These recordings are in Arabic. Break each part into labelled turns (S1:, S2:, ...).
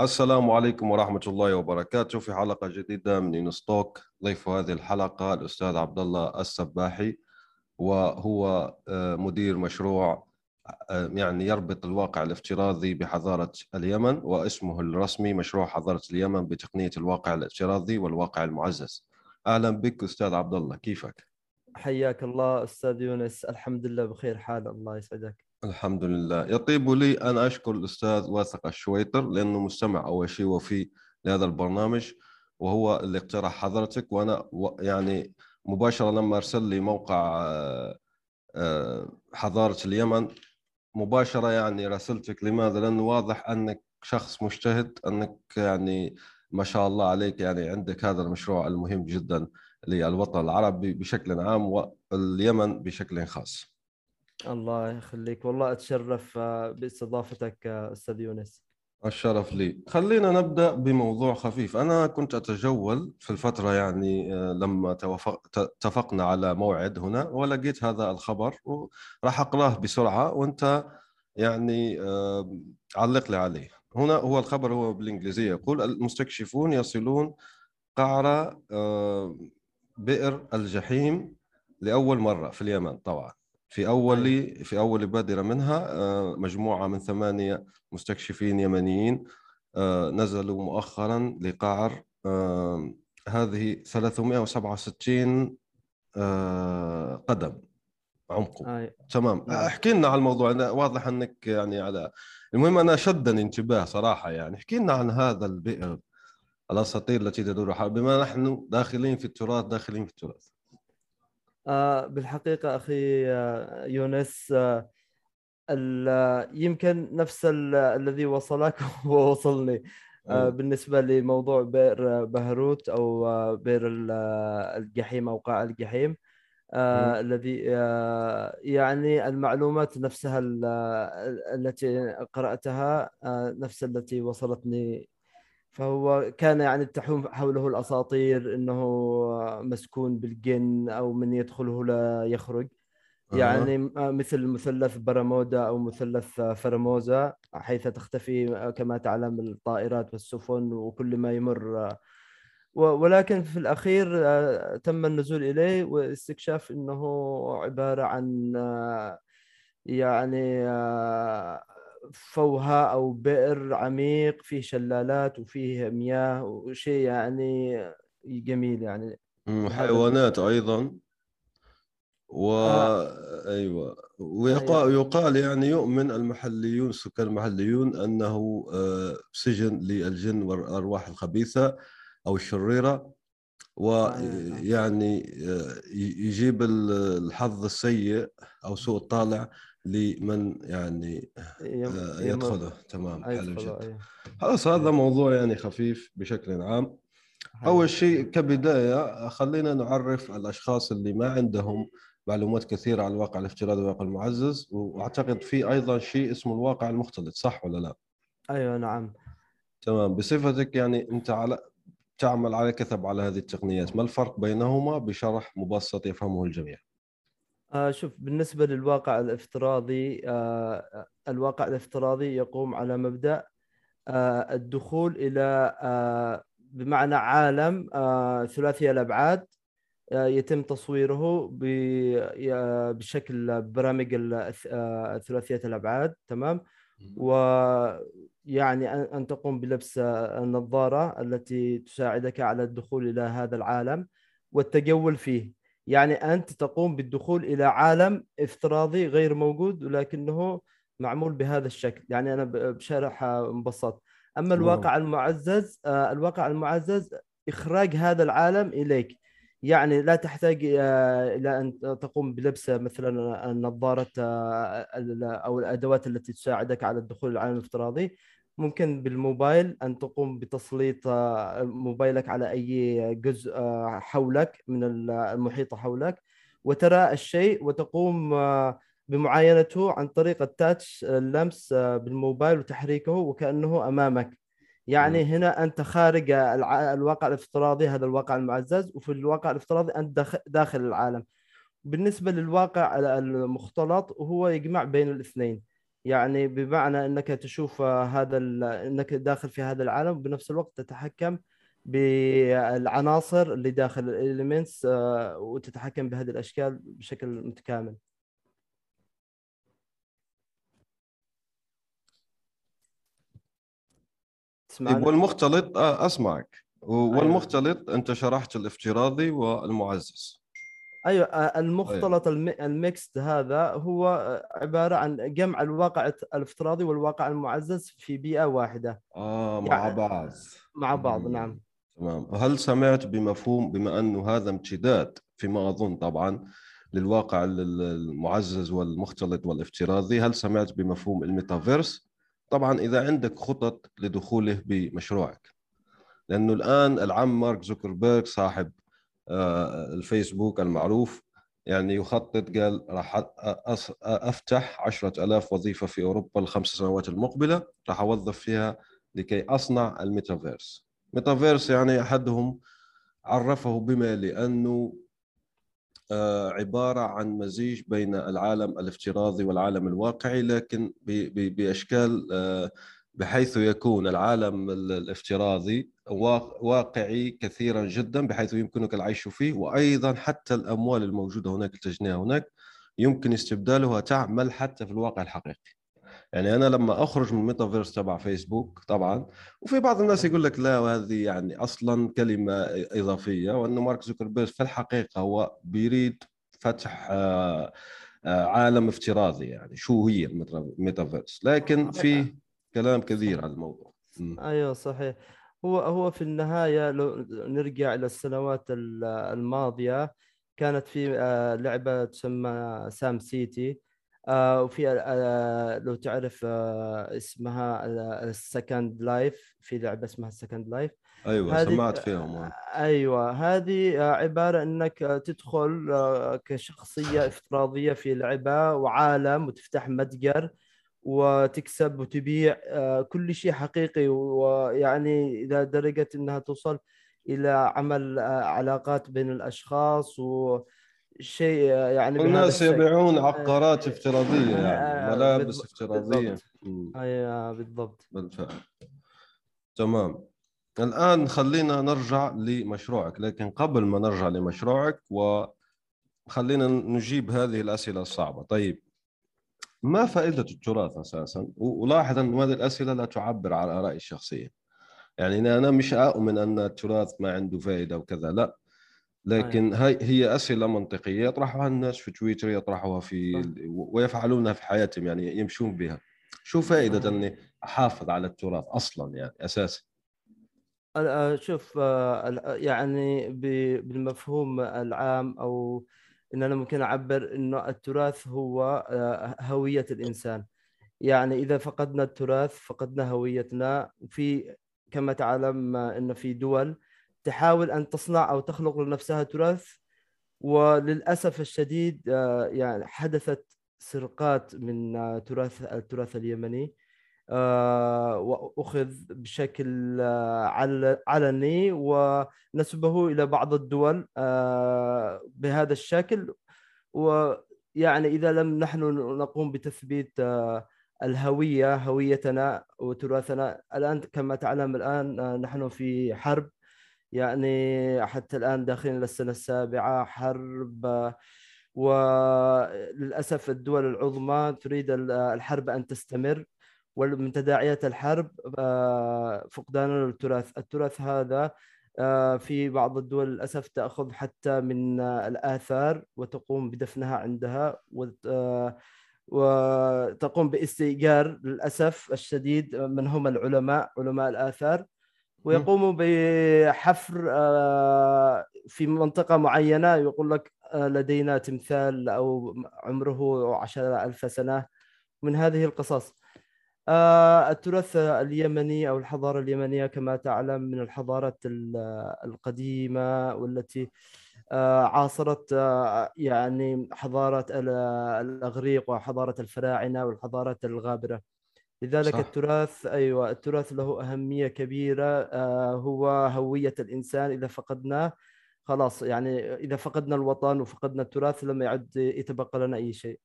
S1: السلام عليكم ورحمة الله وبركاته. في حلقة جديدة من إنستوك ضيف هذه الحلقة الأستاذ عبد الله السباحي وهو آه، مدير مشروع آه، يعني يربط الواقع الافتراضي بحضارة اليمن واسمه الرسمي مشروع حضارة اليمن بتقنية الواقع الافتراضي والواقع المعزز. أهلا بك أستاذ عبد الله كيفك؟
S2: حياك الله أستاذ يونس الحمد لله بخير حال الله يسعدك.
S1: الحمد لله. يطيب لي أن أشكر الأستاذ واثق الشويطر لأنه مستمع أول شيء وفي لهذا البرنامج وهو اللي اقترح حضرتك وأنا يعني مباشرة لما أرسل لي موقع آه، آه، حضارة اليمن مباشرة يعني راسلتك. لماذا؟ لأنه واضح أنك شخص مجتهد أنك يعني ما شاء الله عليك يعني عندك هذا المشروع المهم جدا للوطن العربي بشكل عام واليمن بشكل خاص.
S2: الله يخليك. والله أتشرف آه، باستضافتك آه، أستاذ يونس.
S1: الشرف لي. خلينا نبدأ بموضوع خفيف. أنا كنت أتجول في الفترة يعني آه، لما اتفقنا على موعد هنا ولقيت هذا الخبر وراح أقراه بسرعة وأنت يعني علق لي عليه. هنا هو الخبر هو بالإنجليزية يقول المستكشفون يصلون قعر بئر الجحيم لأول مرة في اليمن طبعا. في أول في أول بادرة منها آه، مجموعة من ثمانية مستكشفين يمنيين آه، نزلوا مؤخرا لقعر آه، هذه 367 قدم عمقه. أي. تمام. نعم. احكي لنا على الموضوع. أنا واضح إنك يعني على المهم أنا شدني انتباه صراحة يعني. احكي لنا عن هذا البئر الأساطير التي تدور حول بما نحن داخلين في التراث داخلين في التراث.
S2: آه، بالحقيقة أخي آه، يونس آه، يمكن نفس الذي وصلك هو وصلني بالنسبة لموضوع بئر بهروت أو بئر الجحيم أو قاع الجحيم الذي يعني المعلومات نفسها التي قرأتها نفس التي وصلتني فهو كان يعني تحوم حوله الأساطير إنه مسكون بالجن أو من يدخله لا يخرج أه. يعني مثل مثلث برمودا أو مثلث فرموزا حيث تختفي كما تعلم الطائرات والسفن وكل ما يمر ولكن في الأخير تم النزول إليه واستكشاف إنه عبارة عن يعني فوهة أو بئر عميق فيه شلالات وفيه مياه وشيء يعني جميل يعني.
S1: حيوانات أيضا. و آه. أيوه. ويقال يقال يعني يؤمن المحليون السكان المحليون أنه آه، سجن للجن والأرواح الخبيثة أو الشريرة. ويعني آه، يجيب الحظ السيء أو سوء الطالع لمن يعني آه، يدخله. تمام حلو جدا. أيوه. خلاص هذا موضوع يعني خفيف بشكل عام. أول شيء كبداية خلينا نعرف الأشخاص اللي ما عندهم معلومات كثيرة عن الواقع الافتراضي والواقع المعزز وأعتقد في أيضا شيء اسمه الواقع المختلط صح ولا لا؟
S2: أيوه نعم.
S1: تمام. بصفتك يعني أنت على تعمل على كثب على هذه التقنيات ما الفرق بينهما بشرح مبسط يفهمه الجميع؟
S2: آه شوف بالنسبة للواقع الافتراضي آه الواقع الافتراضي يقوم على مبدأ آه الدخول إلى آه بمعنى عالم آه ثلاثي الأبعاد آه يتم تصويره بشكل برامج آه، ثلاثية الأبعاد تمام؟ ويعني أن تقوم بلبس النظارة التي تساعدك على الدخول إلى هذا العالم والتجول فيه. يعني أنت تقوم بالدخول إلى عالم افتراضي غير موجود ولكنه معمول بهذا الشكل. يعني أنا بشرح مبسط أما الواقع المعزز آه، الواقع المعزز إخراج هذا العالم إليك. يعني لا تحتاج آه، إلى أن تقوم بلبس مثلا النظارة آه، أو الأدوات التي تساعدك على الدخول للعالم الافتراضي. ممكن بالموبايل أن تقوم بتسليط آه، موبايلك على أي جزء حولك من المحيط حولك وترى الشيء وتقوم بمعاينته عن طريق التاتش اللمس بالموبايل وتحريكه وكأنه أمامك. يعني م. هنا أنت خارج الواقع الافتراضي هذا الواقع المعزز وفي الواقع الافتراضي أنت داخل العالم. بالنسبة للواقع المختلط هو يجمع بين الاثنين. يعني بمعنى إنك تشوف هذا إنك داخل في هذا العالم وبنفس الوقت تتحكم بالعناصر اللي داخل ال elements آه، وتتحكم بهذه الأشكال بشكل متكامل
S1: تسمعني؟ والمختلط آه، أسمعك والمختلط أيوة. أنت شرحت الافتراضي والمعزز
S2: أيوه آه، المختلط أيوة. ال mixed هذا هو عبارة عن جمع الواقع الافتراضي والواقع المعزز في بيئة واحدة.
S1: آه مع يعني بعض.
S2: مع بعض مم. نعم.
S1: تمام. هل سمعت بمفهوم بما انه هذا امتداد فيما أظن طبعا للواقع المعزز والمختلط والافتراضي هل سمعت بمفهوم الميتافيرس؟ طبعا إذا عندك خطط لدخوله بمشروعك. لأنه الآن العم مارك زوكربيرج صاحب آه، الفيسبوك المعروف. يعني يخطط قال راح أفتح عشرة ألاف وظيفة في أوروبا الخمس سنوات المقبلة. راح أوظف فيها لكي أصنع الميتافيرس. ميتافيرس يعني أحدهم عرفه بما لأنه آه، عبارة عن مزيج بين العالم الافتراضي والعالم الواقعي لكن بأشكال آه، بحيث يكون العالم الافتراضي واقعي كثيرا جدا بحيث يمكنك العيش فيه. وأيضا حتى الأموال الموجودة هناك تجنيها هناك يمكن استبدالها تعمل حتى في الواقع الحقيقي. يعني أنا لما أخرج من الميتافيرس تبع فيسبوك طبعا وفي بعض الناس يقول لك لا وهذه يعني أصلا كلمة إضافية وان مارك زوكربيرج في الحقيقة هو بيريد فتح آه، آه، عالم افتراضي يعني شو هي الميتافيرس لكن في كلام كثير على الموضوع.
S2: أيوه صحيح. هو هو في النهاية لو نرجع إلى السنوات الماضية كانت في آه، لعبة تسمى SimCity. آه، وفي آه، لو تعرف اسمها ال Second Life في لعبة اسمها ال Second
S1: Life أيوه سمعت فيهم
S2: أيوه. هذه عبارة إنك تدخل كشخصية افتراضية في لعبة وعالم وتفتح متجر وتكسب وتبيع كل شيء حقيقي. ويعني إلى درجه إنها توصل إلى عمل علاقات بين الأشخاص و شيء يعني
S1: الناس يبيعون عقارات افتراضية يعني آه، ملابس افتراضية.
S2: أيوه بالضبط.
S1: بالفعل. تمام. الآن خلينا نرجع لمشروعك لكن قبل ما نرجع لمشروعك وخلينا نجيب هذه الأسئلة الصعبة. طيب ما فائدة التراث أساسا؟ ولاحظ ان هذه الأسئلة لا تعبر عن آرائي الشخصية. يعني أنا مش آؤمن أن التراث ما عنده فائدة وكذا لا. لكن هاي هي أسئلة منطقية يطرحها الناس في تويتر يطرحوها في ويفعلونها في حياتهم يعني يمشون بها. شو فائدة إني أحافظ على التراث أصلا يعني أساسا؟
S2: شوف يعني بالمفهوم العام أو إن أنا ممكن أعبر إنه التراث هو هوية الإنسان. يعني إذا فقدنا التراث فقدنا هويتنا. في كما تعلم إنه في دول تحاول أن تصنع أو تخلق لنفسها تراث. وللأسف الشديد آه، يعني حدثت سرقات من آه، تراث التراث اليمني. آه، وأخذ بشكل علني ونسبه إلى بعض الدول بهذا الشكل. ويعني إذا لم نحن نقوم بتثبيت الهوية هويتنا وتراثنا الآن كما تعلم الآن نحن في حرب. يعني حتى الآن داخلين للسنة السابعة حرب وللأسف الدول العظمى تريد الحرب أن تستمر. ومن تداعيات الحرب آه، فقدان التراث. التراث هذا آه، في بعض الدول للأسف تأخذ حتى من الآثار وتقوم بدفنها عندها آه، وتقوم بإستئجار للأسف الشديد من هم العلماء علماء الآثار ويقوموا بحفر آه، في منطقة معينة يقول لك آه، لدينا تمثال أو عمره عشر ألف سنة. من هذه القصص. آه، التراث اليمني أو الحضارة اليمنية كما تعلم من الحضارات القديمة والتي عاصرت يعني حضارة الأغريق وحضارة الفراعنة والحضارات الغابرة. لذلك صح. التراث أيوه التراث له أهمية كبيرة آه هو هوية الإنسان. إذا فقدناه خلاص يعني إذا فقدنا الوطن وفقدنا التراث لم يعد يتبقى لنا أي شيء.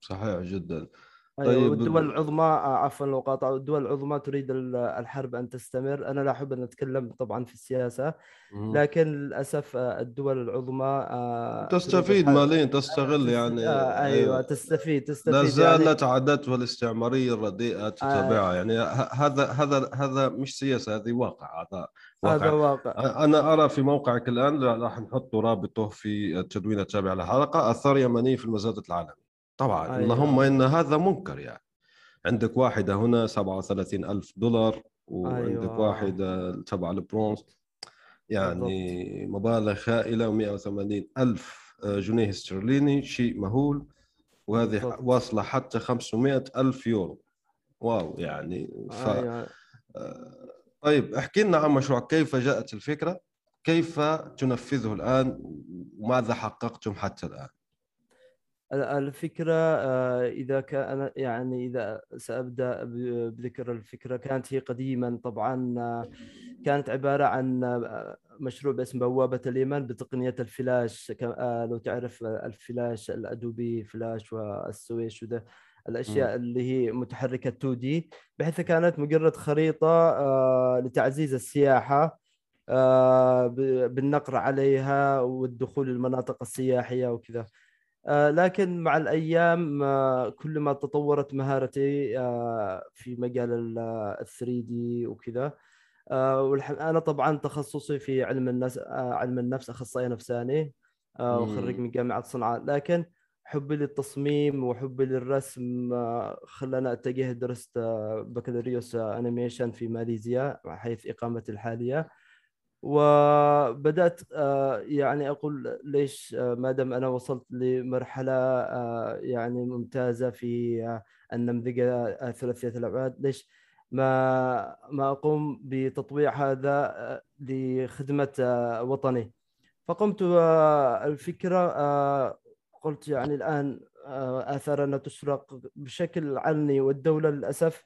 S1: صحيح جدا.
S2: طيب والدول العظمى آه، عفوا لو قاطع الدول العظمى تريد الحرب أن تستمر. أنا لا أحب أن أتكلم طبعا في السياسة لكن للأسف آه، الدول العظمى
S1: آه، تستفيد ماليا تستغل يعني
S2: أيوه, أيوة تستفيد تستفيد
S1: لا زالت يعني... عاداتها الاستعمارية الرديئة تتابعها آه. يعني هذا هذا هذا مش سياسة هذه واقع هذا
S2: واقع. هذا واقع.
S1: أنا أرى في موقعك الآن راح نحط رابطه في التدوين التابع للحلقة. أثار يمني في المزاد العالمي. طبعا أيوة. اللهم إن هذا منكر يعني عندك واحدة هنا 37 ألف دولار وعندك أيوة. واحدة تبع البرونز يعني بالضبط. مبالغ هائله و180 ألف جنيه استرليني شيء مهول وهذه بالضبط. واصلة حتى 500 ألف يورو واو يعني ف... أيوة. آه، طيب احكي لنا عن مشروع كيف جاءت الفكرة كيف تنفذه الآن وماذا حققتم حتى الآن
S2: الفكرة آه، إذا كان يعني إذا سأبدأ بذكر الفكرة كانت هي قديما طبعا آه، كانت عبارة عن آه، مشروع باسم بوابة اليمن بتقنية الفلاش. لو تعرف ال Flash ال Adobe Flash وال SWiSH وده الأشياء اللي هي متحركة 2D بحيث كانت مجرد خريطة لتعزيز السياحة بالنقر عليها والدخول للمناطق السياحية وكذا. لكن مع الأيام آه، كل ما تطورت مهارتي آه، في مجال ال 3 D وكذا. أنا طبعا تخصصي في علم النفس علم النفس أخصائي نفساني وخريج من جامعة صنعاء. لكن حبي للتصميم وحبي للرسم خلاني أتجه درست بكالوريوس animation في ماليزيا حيث إقامتي الحالية. وبدأت آه، يعني أقول ليش آه، ما دام أنا وصلت لمرحلة آه، يعني ممتازة في النمذجة ثلاثية الأبعاد ليش ما ما أقوم بتطويع هذا لخدمة وطني؟ فقمت الفكرة قلت يعني الآن آثارنا تسرق بشكل علني والدولة للأسف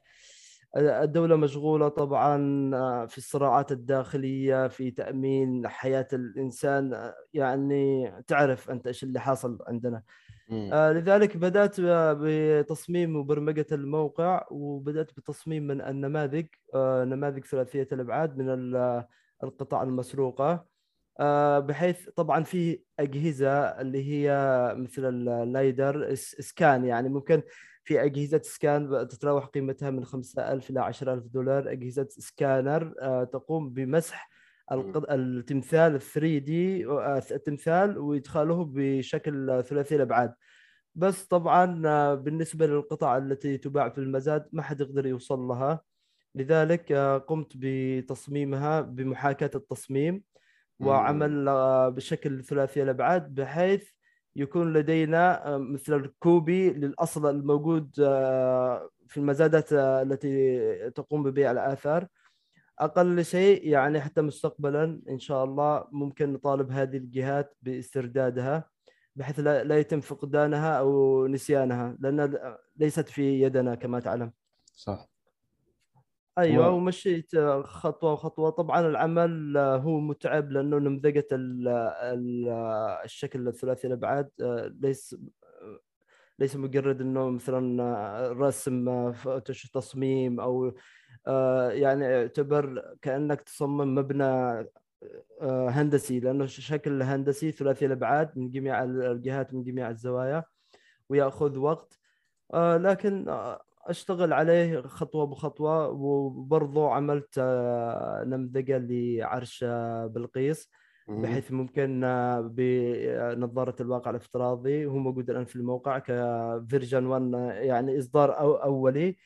S2: الدولة مشغولة طبعا آه، في الصراعات الداخلية في تأمين حياة الإنسان آه، يعني تعرف أنت إيش اللي حاصل عندنا. آه لذلك بدأت بتصميم وبرمجة الموقع وبدأت بتصميم من النماذج آه نماذج ثلاثية الأبعاد من القطع المسروقة. آه بحيث طبعا في أجهزة اللي هي مثل اللايدر إسكان يعني ممكن في أجهزة سكان تتراوح قيمتها من 5000 إلى 10000 دولار. أجهزة سكانر آه، تقوم بمسح التمثال 3 دي آه، التمثال وإدخاله بشكل ثلاثي الأبعاد. بس طبعا آه، بالنسبة للقطع التي تباع في المزاد ما حد يقدر يوصل لها. لذلك قمت بتصميمها بمحاكاة التصميم وعمل بشكل ثلاثي الأبعاد بحيث يكون لدينا آه، مثل الكوبي للأصل الموجود آه، في المزادات آه، التي تقوم ببيع الآثار أقل شيء يعني حتى مستقبلا إن شاء الله ممكن نطالب هذه الجهات باستردادها بحيث لا يتم فقدانها أو نسيانها لأن ليست في يدنا كما تعلم.
S1: صح.
S2: أيوه و... ومشيت خطوة خطوه طبعا العمل هو متعب لأنه نمذجة الشكل الثلاثي الابعاد ليس ليس مجرد إنه مثلا رسم تصميم أو يعني يعتبر كأنك تصمم مبنى هندسي لأنه شكل هندسي ثلاثي الابعاد من جميع الجهات من جميع الزوايا ويأخذ وقت. لكن أشتغل عليه خطوة بخطوة وبرضو عملت آه، نمذجة لعرش آه، بلقيس بحيث ممكن آه، بنظاره الواقع الافتراضي. هو موجود الآن في الموقع كفيرجن 1 يعني إصدار أو أولي.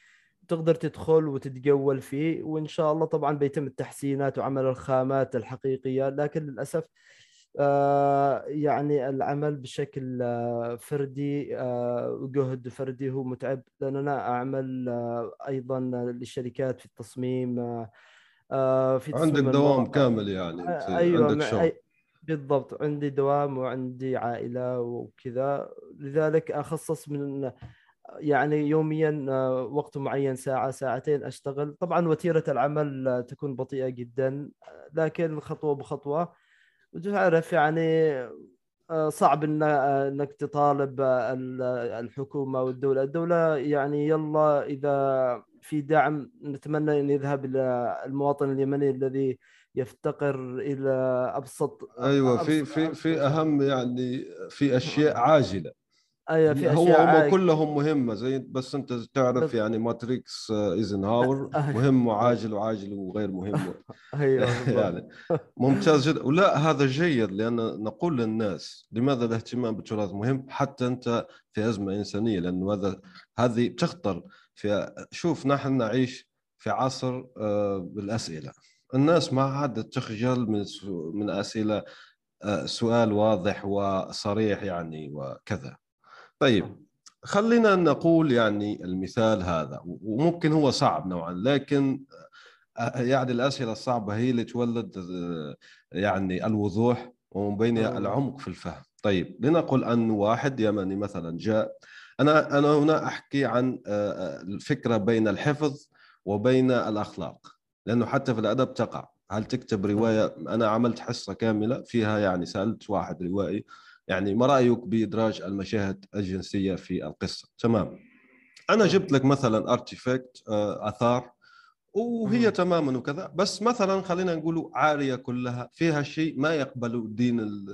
S2: تقدر تدخل وتتجول فيه وإن شاء الله طبعا بيتم التحسينات وعمل الخامات الحقيقية لكن للأسف يعني العمل بشكل آه، فردي آه، وجهد فردي هو متعب لأن أنا أعمل أيضا للشركات في التصميم
S1: في تصميم عندك دوام كامل يعني
S2: أيوه عندك شغل. بالضبط عندي دوام وعندي عائلة وكذا. لذلك أخصص من يعني يوميا آه، وقت معين ساعة ساعتين أشتغل. طبعا وتيرة العمل آه، تكون بطيئة جدا لكن خطوة بخطوة وتعرف يعني آه، صعب إن إنك تطالب الحكومة والدولة، الدولة يعني يلا إذا في دعم نتمنى أن يذهب إلى المواطن اليمني الذي يفتقر إلى أبسط
S1: أيوه أبسط في في في أهم يعني في أشياء عاجلة.
S2: أيوه في
S1: هو هم كلهم مهمة زي بس أنت تعرف يعني matrix ايزنهاور مهم وعاجل وعاجل وغير مهم.
S2: أيوه
S1: يعني ممتاز جدا. ولا هذا جيد لأن نقول للناس لماذا الاهتمام بالتراث مهم؟ حتى أنت في أزمة إنسانية لأنه هذا هذه بتخطر في شوف نحن نعيش في عصر آه، بالأسئلة. الناس ما عادت تخجل من من أسئلة آه، سؤال واضح وصريح يعني وكذا. طيب خلينا نقول يعني المثال هذا وممكن هو صعب نوعا لكن آه، يعني الأسئلة الصعبة هي اللي تولد آه، يعني الوضوح ومن بين العمق في الفهم. طيب لنقل أن واحد يمني مثلا جاء أنا أنا هنا أحكي عن آه، الفكرة بين الحفظ وبين الأخلاق لأنه حتى في الأدب تقع. هل تكتب رواية؟ أنا عملت حصة كاملة فيها يعني سألت واحد روائي يعني ما رأيك بإدراج المشاهد الجنسية في القصة؟ تمام. أنا جبت لك مثلا ارتيفاكت آه، آثار وهي تماما وكذا. بس مثلا خلينا نقول عارية كلها فيها شيء ما يقبل الدين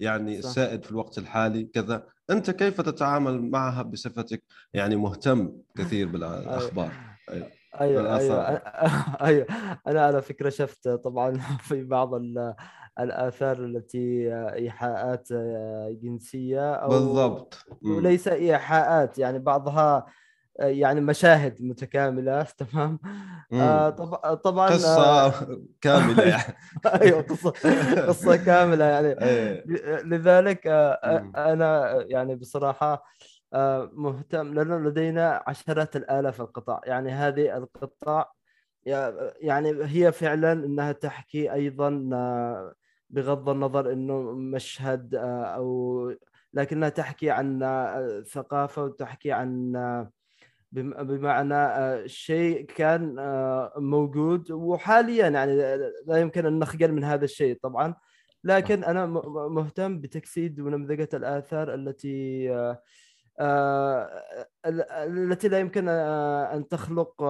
S1: يعني صح. السائد في الوقت الحالي كذا. أنت كيف تتعامل معها بصفتك؟ يعني مهتم كثير بالأخبار.
S2: أيوه. أيوه أيوه. أيوه. أنا على فكرة شفت طبعا في بعض الآثار التي إيحاءات جنسية أو
S1: بالضبط.
S2: وليس إيحاءات يعني بعضها يعني مشاهد متكاملة تمام؟
S1: آه طبعا قصة آه كاملة يعني.
S2: أيوه قصة قصة كاملة يعني. أيه. لذلك آه أنا يعني بصراحة آه مهتم لأنه لدينا عشرات الآلاف القطع يعني هذه القطع يعني هي فعلا إنها تحكي أيضا آه، بغض النظر إنه مشهد آه، أو لكنها تحكي عن آه، ثقافة وتحكي عن آه، بمعنى شيء كان موجود وحاليا يعني لا يمكن أن نخجل من هذا الشيء طبعا. لكن أنا مهتم بتجسيد ونمذجة الآثار التي التي لا يمكن أن تخلق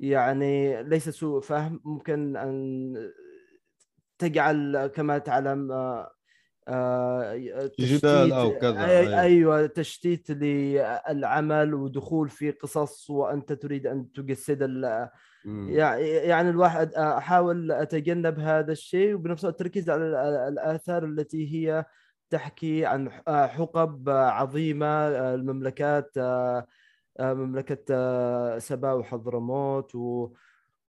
S2: يعني ليس سوء فهم. ممكن أن تجعل كما تعلم آه،
S1: آه، جدال أو كذا
S2: أيوة. أيوه تشتيت للعمل ودخول في قصص وأنت تريد أن تجسد يعني الواحد آه، أحاول أتجنب هذا الشيء وبنفس الوقت التركيز على الآثار التي هي تحكي عن حقب عظيمة المملكات مملكة سبا وحضرموت و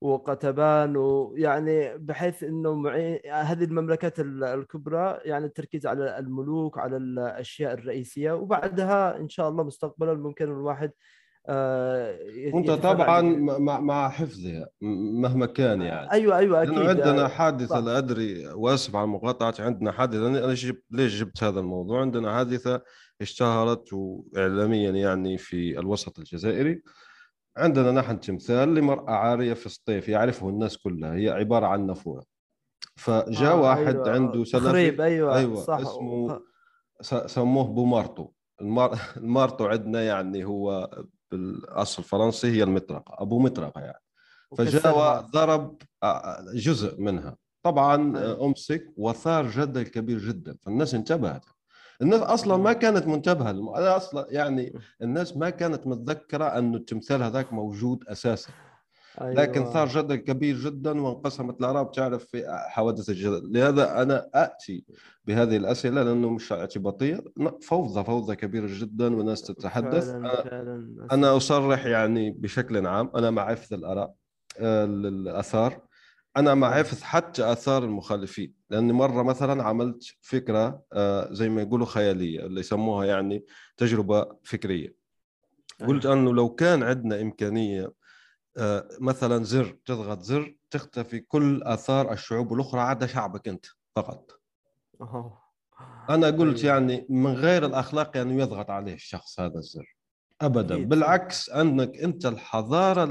S2: وقتبان ويعني بحيث إنه معي هذه المملكات الكبرى يعني التركيز على الملوك على الأشياء الرئيسية وبعدها إن شاء الله مستقبلا ممكن الواحد
S1: آه وأنت طبعا مع مع حفظها مهما كان يعني.
S2: أيوه أيوه أكيد
S1: عندنا حادثة لا أدري واسف على المقاطعة عندنا حادثة أنا جبت ليش جبت هذا الموضوع؟ عندنا حادثة اشتهرت اعلاميا يعني في الوسط الجزائري. عندنا نحن تمثال لمرأة عارية في الصيف يعرفه الناس كلها هي عبارة عن نافورة فجاء آه واحد أيوة. عنده
S2: سلفي أيوة, أيوة صح.
S1: اسمه سموه بو marteau ال mar... ال marteau عندنا يعني هو بالأصل الفرنسي هي المطرقة أبو مطرقة يعني فجاء وضرب آه، جزء منها طبعا أيوة. أمسك وثار جدل كبير جدا فالناس انتبهت الناس أصلا ما كانت منتبهة. أنا أصلا يعني الناس ما كانت متذكرة انه التمثال هذاك موجود أساسا. أيوة. لكن ثار جدل كبير جدا وانقسمت الاراء تعرف في حوادث الجدل. لهذا أنا آتي بهذه الأسئلة لأنه مش اعتباطية. فوضى فوضى كبيره جدا والناس تتحدث. فعلا فعلا. أنا أصرح يعني بشكل عام. أنا مع حفظ الآراء آه، الاثار أنا مع حفظ حتى آثار المخالفين. لاني مرة مثلا عملت فكرة آه، زي ما يقولوا خيالية اللي يسموها يعني تجربة فكرية. قلت أيوة. إنه لو كان عندنا إمكانية آه، مثلا زر تضغط زر تختفي كل آثار الشعوب الأخرى عدا شعبك أنت فقط. أنا قلت أيوة. يعني من غير الأخلاق يعني يضغط عليه الشخص هذا الزر. ابدا. بالعكس انك أنت الحضارة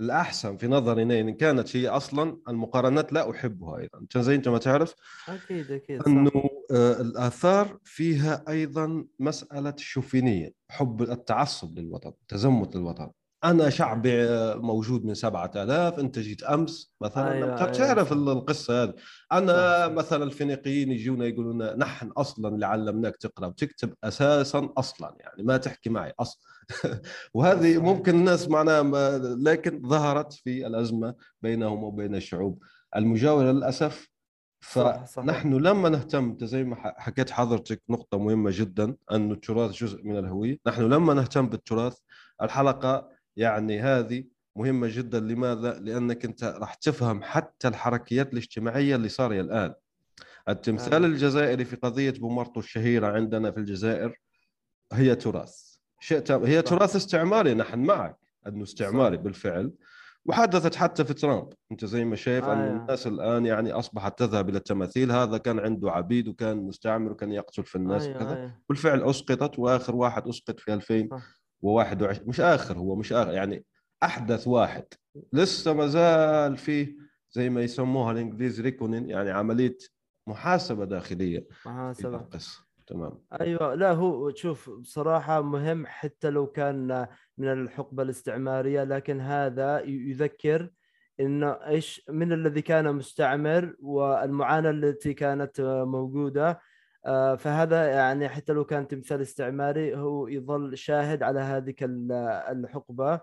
S1: الأحسن في نظري إن كانت هي أصلا المقارنات لا أحبها أيضا. زي انت ما تعرف
S2: أكيد أكيد
S1: أنه آه الآثار فيها أيضا مسألة الشوفينيه حب التعصب للوطن تزمت للوطن. أنا شعبي موجود من 7000 أنت جيت أمس مثلا أيوة تعرف أيوة. القصة هذه. أنا صح. مثلا الفينيقيين يجونا يقولون نحن أصلا اللي علمناك تقرأ وتكتب أساسا أصلا يعني ما تحكي معي أصلا. وهذه ممكن الناس معناها لكن ظهرت في الأزمة بينهم وبين الشعوب المجاورة للأسف. فنحن لما نهتم زي ما حكيت حضرتك نقطة مهمة جدا انه التراث جزء من الهوية. نحن لما نهتم بالتراث الحلقة يعني هذه مهمة جدا لماذا؟ لأنك أنت راح تفهم حتى الحركيات الاجتماعية اللي صاريه الآن. التمثال الجزائري في قضية بومرتو الشهيرة عندنا في الجزائر هي تراث. شيء هي تراث استعماري نحن معك أنه استعماري صح. بالفعل وحدثت حتى في ترامب أنت زي ما شايف آه ان الناس الآن يعني أصبحت تذهب إلى التماثيل هذا كان عنده عبيد وكان مستعمر وكان يقتل في الناس آه وكذا آه. بالفعل أسقطت وآخر واحد أسقط في 2000 و21 مش آخر هو مش آخر يعني أحدث واحد. لسه ما زال فيه زي ما يسموها الإنجليز ريكونين يعني عملية محاسبة داخلية
S2: محاسبة. القصة.
S1: تمام.
S2: أيوه. لا هو شوف بصراحة مهم حتى لو كان من الحقبة الاستعمارية لكن هذا يذكر إنه إيش من الذي كان مستعمر والمعاناة التي كانت موجودة. فهذا يعني حتى لو كان تمثال استعماري هو يظل شاهد على هذه الحقبة.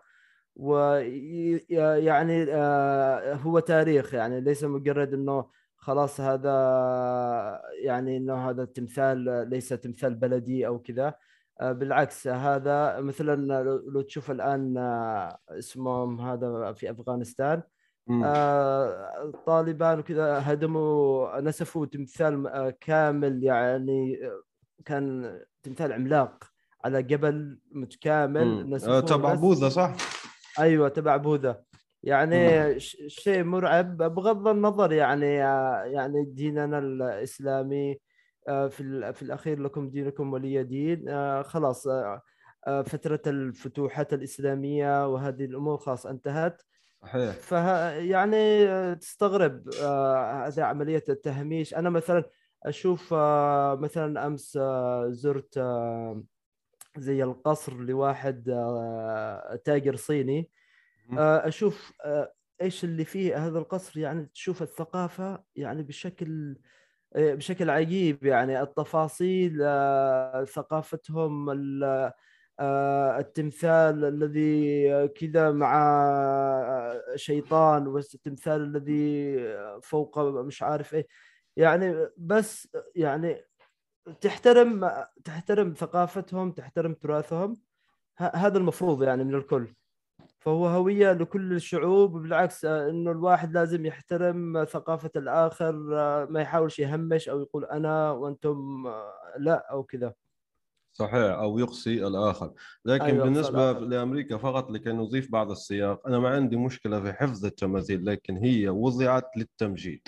S2: ويعني آه، هو تاريخ يعني ليس مجرد إنه خلاص هذا يعني إنه هذا التمثال ليس تمثال بلدي أو كذا. آه، بالعكس هذا مثلا لو تشوف الآن اسمهم هذا في أفغانستان آه طالبان وكذا هدموا نسفوا تمثال آه، كامل يعني آه، كان تمثال عملاق على جبل متكامل
S1: تبع بوذا صح؟
S2: أيوه تبع بوذا. يعني شيء مرعب بغض النظر يعني يعني ديننا الإسلامي في في الأخير لكم دينكم ولي دين. خلاص فترة الفتوحات الإسلامية وهذه الأمور خلاص انتهت.
S1: صحيح.
S2: فه يعني تستغرب آه، هذه عملية التهميش. أنا مثلا أشوف آه، مثلا أمس آه، زرت زي القصر لواحد تاجر صيني. أشوف إيش اللي فيه هذا القصر. يعني تشوف الثقافة يعني بشكل بشكل عجيب. يعني التفاصيل ثقافتهم آه، التمثال الذي كذا مع شيطان والتمثال الذي فوق مش عارف إيه. يعني بس يعني تحترم تحترم ثقافتهم تحترم تراثهم. هذا المفروض يعني من الكل. فهو هوية لكل الشعوب بالعكس آه، إنه الواحد لازم يحترم ثقافة الآخر آه، ما يحاولش يهمش أو يقول أنا وأنتم لا أو كذا.
S1: صحيح أو يقصي الآخر لكن أيوة بالنسبة الآخر. لأمريكا فقط لكي نضيف بعض السياق أنا ما عندي مشكلة في حفظ التماثيل لكن هي وضعت للتمجيد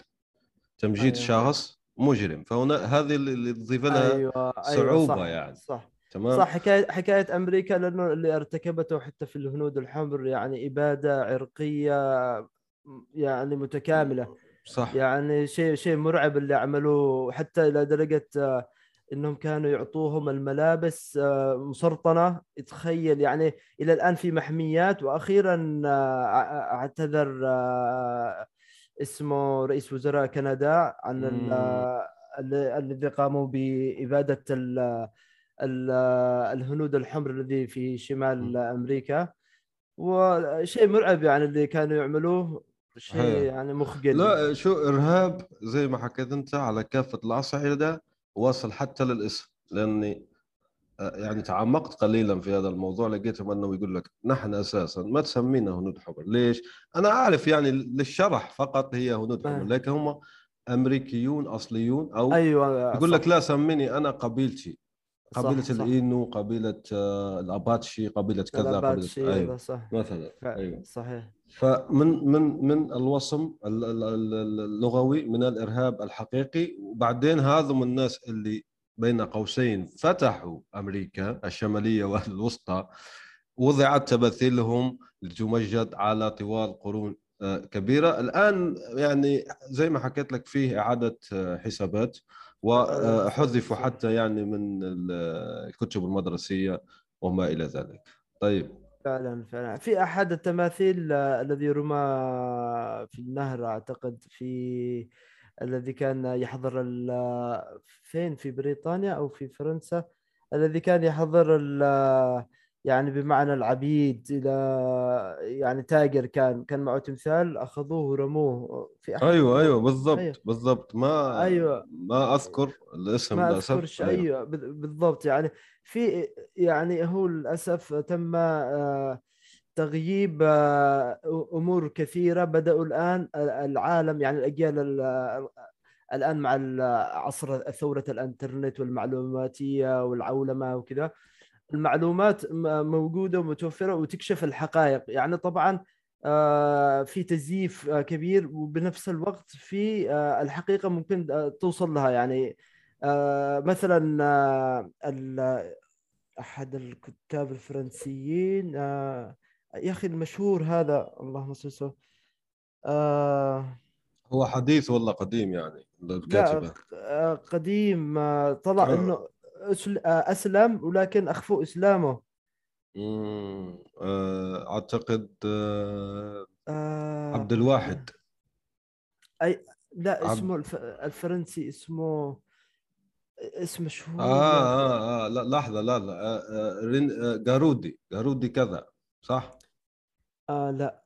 S1: تمجيد أيوة. شخص مجرم فهنا هذه اللي تضيف لها أيوة. أيوة صعوبة
S2: صح.
S1: يعني
S2: صح تمام صح حكاية حكاية أمريكا لأنه اللي ارتكبته حتى في الهنود الحمر يعني إبادة عرقية يعني متكاملة
S1: صح
S2: يعني شيء شيء مرعب اللي عملوه حتى إلى درجة إنهم كانوا يعطوهم الملابس آه، مسرطنة. تخيل يعني إلى الآن في محميات. وأخيرا آه، اعتذر آه، اسمه رئيس وزراء كندا عن الذي قاموا بإبادة الهنود الحمر الذي في شمال أمريكا. وشيء مرعب يعني اللي كانوا يعملوه. شيء. يعني مخجل.
S1: لا شو إرهاب زي ما حكيت أنت على كافة الاصعده واصل حتى للاسم لأني آه، يعني تعمقت قليلا في هذا الموضوع لقيتهم أنه يقول لك نحن أساسا ما تسمينا هنود حمر ليش؟ أنا أعرف يعني للشرح فقط هي هنود حمر
S2: آه.
S1: لكن هم أمريكيون أصليون أو
S2: أيوه
S1: يقول
S2: صح.
S1: لك لا سميني أنا قبيلتي
S2: صح،
S1: قبيلة
S2: صح.
S1: الإينو قبيلة آه، الأباتشي قبيلة كذا
S2: قبيلة
S1: أيوه
S2: أيوة صح
S1: مثلا أيوه
S2: صحيح
S1: فمن من من الوصم ال- ال- ال- اللغوي من الإرهاب الحقيقي. وبعدين هذم الناس اللي بين قوسين فتحوا أمريكا الشمالية والوسطى وضعت تماثيلهم لتمجد على طوال قرون آه، كبيرة. الآن يعني زي ما حكيت لك فيه إعادة آه، حسابات وحذفوا
S2: صح.
S1: حتى يعني من ال- الكتب المدرسية وما إلى ذلك. طيب.
S2: فعلا فعلا. في أحد التماثيل آه، الذي رمى في النهر أعتقد في الذي كان يحضر ال- فين؟ في بريطانيا أو في فرنسا. الذي كان يحضر ال- يعني بمعنى العبيد إلى يعني تاجر كان كان معه تمثال أخذوه ورموه في أحد
S1: أيوه أيوه
S2: أيوة.
S1: بالضبط بالضبط. ما
S2: أيوه.
S1: ما أذكر الاسم
S2: ما أذكرش. أيوه بال- بالضبط يعني. في يعني هو للأسف تم آه، تغييب آه، أمور كثيرة بدأوا الآن العالم يعني الأجيال ال- الآن مع عصر ثورة الإنترنت والمعلوماتية والعولمة وكذا المعلومات موجودة ومتوفرة وتكشف الحقائق. يعني طبعا آه، في تزييف آه، كبير وبنفس الوقت في آه، الحقيقة ممكن آه، توصل لها. يعني آه، مثلا آه، أحد الكتاب الفرنسيين. آه، يا أخي المشهور هذا اللهم صل وسلم. آه
S1: هو حديث ولا قديم يعني
S2: لا
S1: الكاتبه
S2: آه، قديم. آه، طلع
S1: آه.
S2: إنه أسلم ولكن اخفوا
S1: إسلامه. آه، أعتقد آه،
S2: آه،
S1: عبد الواحد.
S2: لا
S1: عبد-
S2: اسمه الف... الفرنسي اسمه اسم مشهور
S1: آه, آه, آه لا لحظة لا لا آه، آه، رين- آه، جارودي. جارودي كذا صح؟
S2: آه لا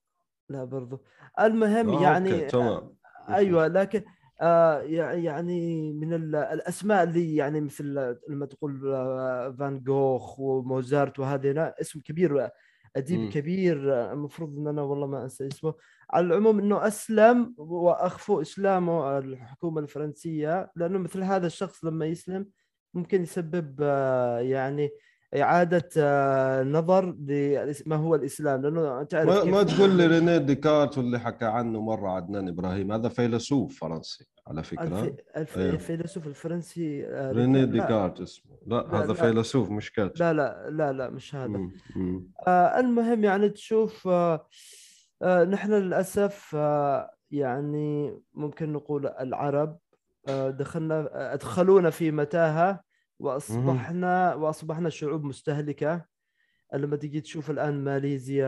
S2: لا برضو. المهم
S1: آه،
S2: يعني
S1: تمام.
S2: أيوه لكن آه يع- يعني من ال- الأسماء اللي يعني مثل لما تقول آه، فان جوخ وموزارت وهذه اسم كبير.
S1: أديب.
S2: كبير المفروض إن أنا والله ما أنسى اسمه على العموم إنه أسلم واخفوا إسلامه الحكومة الفرنسية لأنه مثل هذا الشخص لما يسلم ممكن يسبب آه، يعني إعادة آه، نظر لما هو الإسلام؟ لأنه تعرف
S1: ما, ما تقول لي رينيه ديكارت واللي حكى عنه مرة عدنان إبراهيم؟ هذا فيلسوف فرنسي على فكرة.
S2: الف...
S1: أيوه.
S2: الفيلسوف الفرنسي آه،
S1: رينيه
S2: لا.
S1: ديكارت اسمه. لا,
S2: لا،
S1: هذا
S2: لا.
S1: فيلسوف مش كاتب.
S2: لا لا لا لا مش هذا.
S1: مم، مم.
S2: آه المهم يعني تشوف آه آه نحن للأسف آه يعني ممكن نقول العرب آه دخلنا آه، أدخلونا في متاهة. وأصبحنا وأصبحنا شعوب مستهلكة. لما تجي تشوف الآن ماليزيا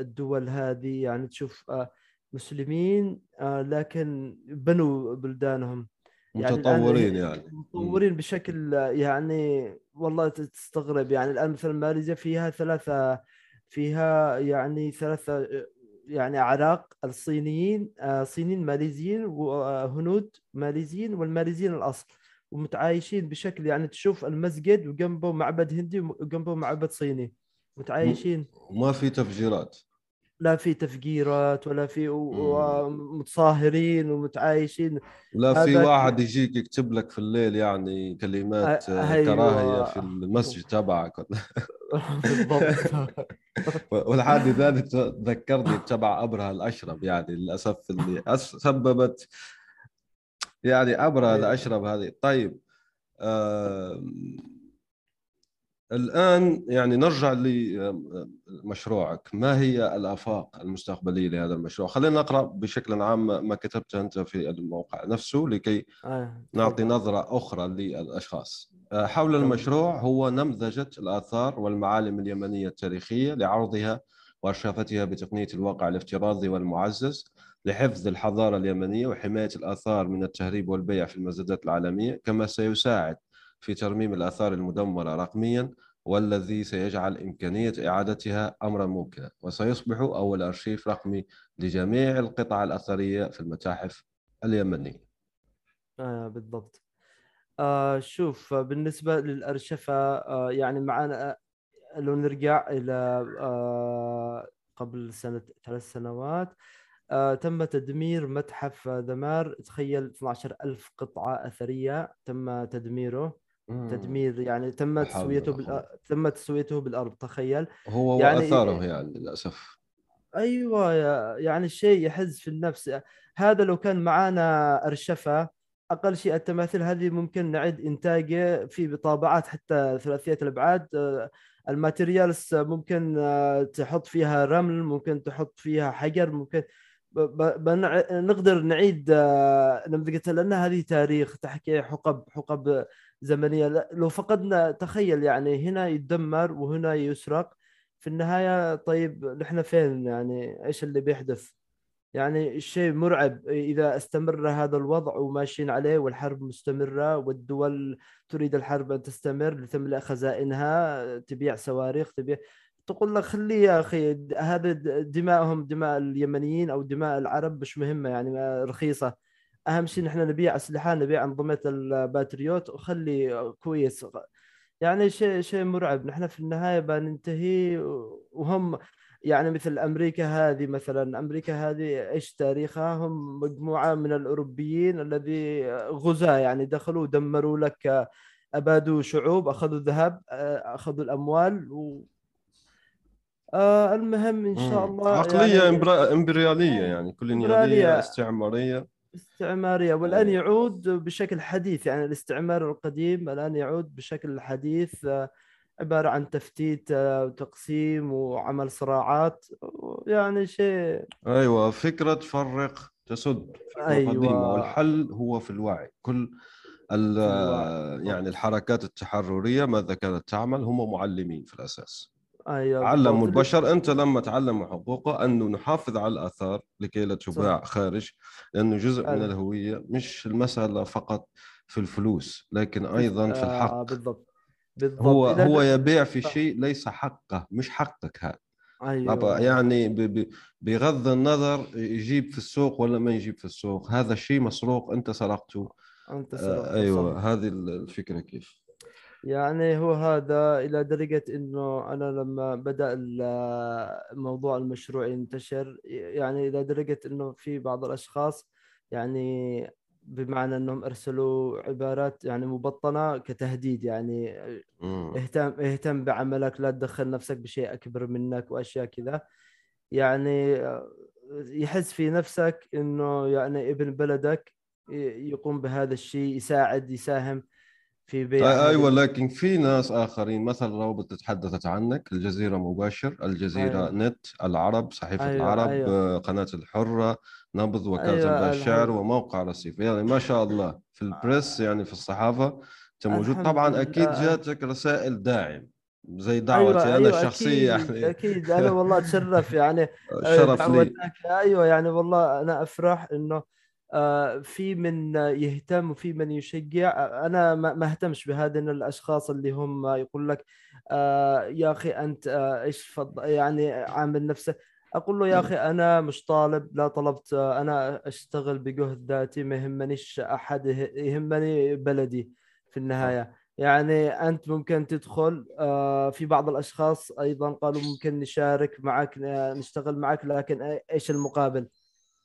S2: الدول هذه يعني تشوف آه مسلمين آه لكن بنوا بلدانهم. يعني
S1: متطورين يعني.
S2: متطورين بشكل يعني والله تستغرب. يعني الآن مثلا ماليزيا فيها ثلاثة فيها يعني ثلاثة يعني اعراق الصينيين آه، صينيين ماليزيين وهنود ماليزيين والماليزيين الأصل. ومتعايشين بشكل يعني تشوف المسجد وجنبه معبد هندي وجنبه معبد صيني. متعايشين.
S1: وما في تفجيرات.
S2: لا في تفجيرات ولا في. ومتصاهرين ومتعايشين.
S1: لا في واحد يجيك يكتب لك في الليل يعني كلمات آه،
S2: أيوة.
S1: كراهية في المسجد تبعك.
S2: بالضبط.
S1: والحادث ذلك ذكرني تبع أبرهة الاشرب يعني للأسف اللي سببت يعني ابرهه
S2: أيوة.
S1: الاشرب هذه طيب آم، الآن يعني نرجع لمشروعك ما هي الآفاق المستقبلية لهذا المشروع خلينا نقرأ بشكل عام ما كتبته أنت في الموقع نفسه لكي
S2: آه،
S1: نعطي
S2: تفضل.
S1: نظرة أخرى للأشخاص آه، حول. المشروع هو نمذجة الآثار والمعالم اليمنية التاريخية لعرضها وإرشافتها بتقنية الواقع الافتراضي والمعزز لحفظ الحضارة اليمنية وحماية الآثار من التهريب والبيع في المزادات العالمية كما سيساعد في ترميم الآثار المدمرة رقميا والذي سيجعل إمكانية إعادتها أمرا ممكنا. وسيصبح أول أرشيف رقمي لجميع القطع الأثرية في المتاحف اليمنية.
S2: آه بالضبط. آه شوف بالنسبة للأرشفة آه يعني معنا لو نرجع إلى آه قبل سنة ثلاث سنوات آه تم تدمير متحف دمار. تخيل 12 ألف قطعة أثرية تم تدميره. تدمير يعني تم تسويته بال... تم تسويته بالأرض تخيل.
S1: هو يعني وآثاره يعني للأسف.
S2: أيوه يعني شيء يحز في النفس. هذا لو كان معانا أرشفة أقل شيء التماثيل هذه ممكن نعيد إنتاجه في طابعات حتى ثلاثية الأبعاد. الماتيريالز ممكن تحط فيها رمل ممكن تحط فيها حجر ممكن نقدر نعيد نمذجتها لأن هذه تاريخ تحكي حقب حقب زمنية. لو فقدنا تخيل يعني هنا يتدمر وهنا يسرق. في النهاية طيب نحن فين يعني؟ إيش اللي بيحدث؟ يعني الشيء مرعب. إذا استمر هذا الوضع وماشيين عليه والحرب مستمرة والدول تريد الحرب أن تستمر لتملا خزائنها تبيع صواريخ تبيع تقول لك خليه يا أخي هذا دماءهم دماء اليمنيين أو دماء العرب مش مهمة يعني رخيصة. أهم شيء نحن نبيع أسلحة نبيع أنظمة الباتريوت وخلي كويس. يعني شيء شيء مرعب. نحن في النهاية بننتهي وهم يعني مثل أمريكا هذه مثلا. أمريكا هذه إيش تاريخها؟ هم مجموعة من الأوروبيين الذي غزاة يعني دخلوا دمروا لك أبادوا شعوب أخذوا الذهب أخذوا الأموال و آه المهم إن شاء الله
S1: عقلية يعني إمبريالية يعني كولونياليه استعمارية.
S2: استعمارية والآن يعود بشكل حديث يعني الاستعمار القديم الآن يعود بشكل حديث آه، عبارة عن تفتيت آه، وتقسيم وعمل صراعات يعني شيء
S1: أيوة فكرة تفرق تسد فكرة أيوة. قديمة والحل هو في الوعي. كل يعني الحركات التحررية ماذا كانت تعمل؟ هم معلمين في الأساس. أيوة علموا البشر أنت لما تعلموا حقوقه أنه نحافظ على الآثار لكي لا تباع خارج لأنه جزء أيوة. من الهوية مش المسألة فقط في الفلوس لكن أيضا في الحق. آه
S2: بالضبط. بالضبط.
S1: هو هو يبيع في شيء ليس حقه مش حقك هذا. أيوة. يعني بغض النظر يجيب في السوق ولا ما يجيب في السوق هذا الشيء مسروق أنت سرقته. أنت سرقته آه أيوه هذه الفكرة كيف.
S2: يعني هو هذا إلى درجة إنه أنا لما بدأ موضوع المشروع ينتشر يعني إلى درجة إنه في بعض الأشخاص يعني بمعنى إنهم أرسلوا عبارات يعني مبطنة كتهديد يعني اهتم اهتم بعملك لا تدخل نفسك بشيء أكبر منك وأشياء كذا. يعني يحس في نفسك إنه يعني ابن بلدك يقوم بهذا الشيء يساعد يساهم.
S1: في بيع أيوه لكن في ناس آخرين مثلا روابط تحدثت عنك الجزيرة مباشر الجزيرة أيوة. نت العرب صحيفة أيوة. العرب أيوة. قناة الحرة نبض وكالة أيوة. الشعر وموقع رصيف يعني ما شاء الله في البريس يعني في الصحافة أنت موجود طبعا أكيد جاتك رسائل داعم زي دعوتي أيوة أنا أيوة الشخصية
S2: أكيد يعني أكيد أنا والله أتشرف يعني
S1: شرف لي
S2: أيوه يعني والله أنا أفرح إنه آه، في من يهتم وفي من يشجع. أنا ما اهتمش بهذه الأشخاص اللي هم يقول لك آه، يا أخي أنت آه، إيش فض يعني عامل نفسه. أقول له يا أخي أنا مش طالب لا طلبت أنا أشتغل بجهد ذاتي ما يهمنيش أحد يهمني بلدي في النهاية. يعني أنت ممكن تدخل في بعض الأشخاص أيضا قالوا ممكن نشارك معك نشتغل معك لكن إيش المقابل؟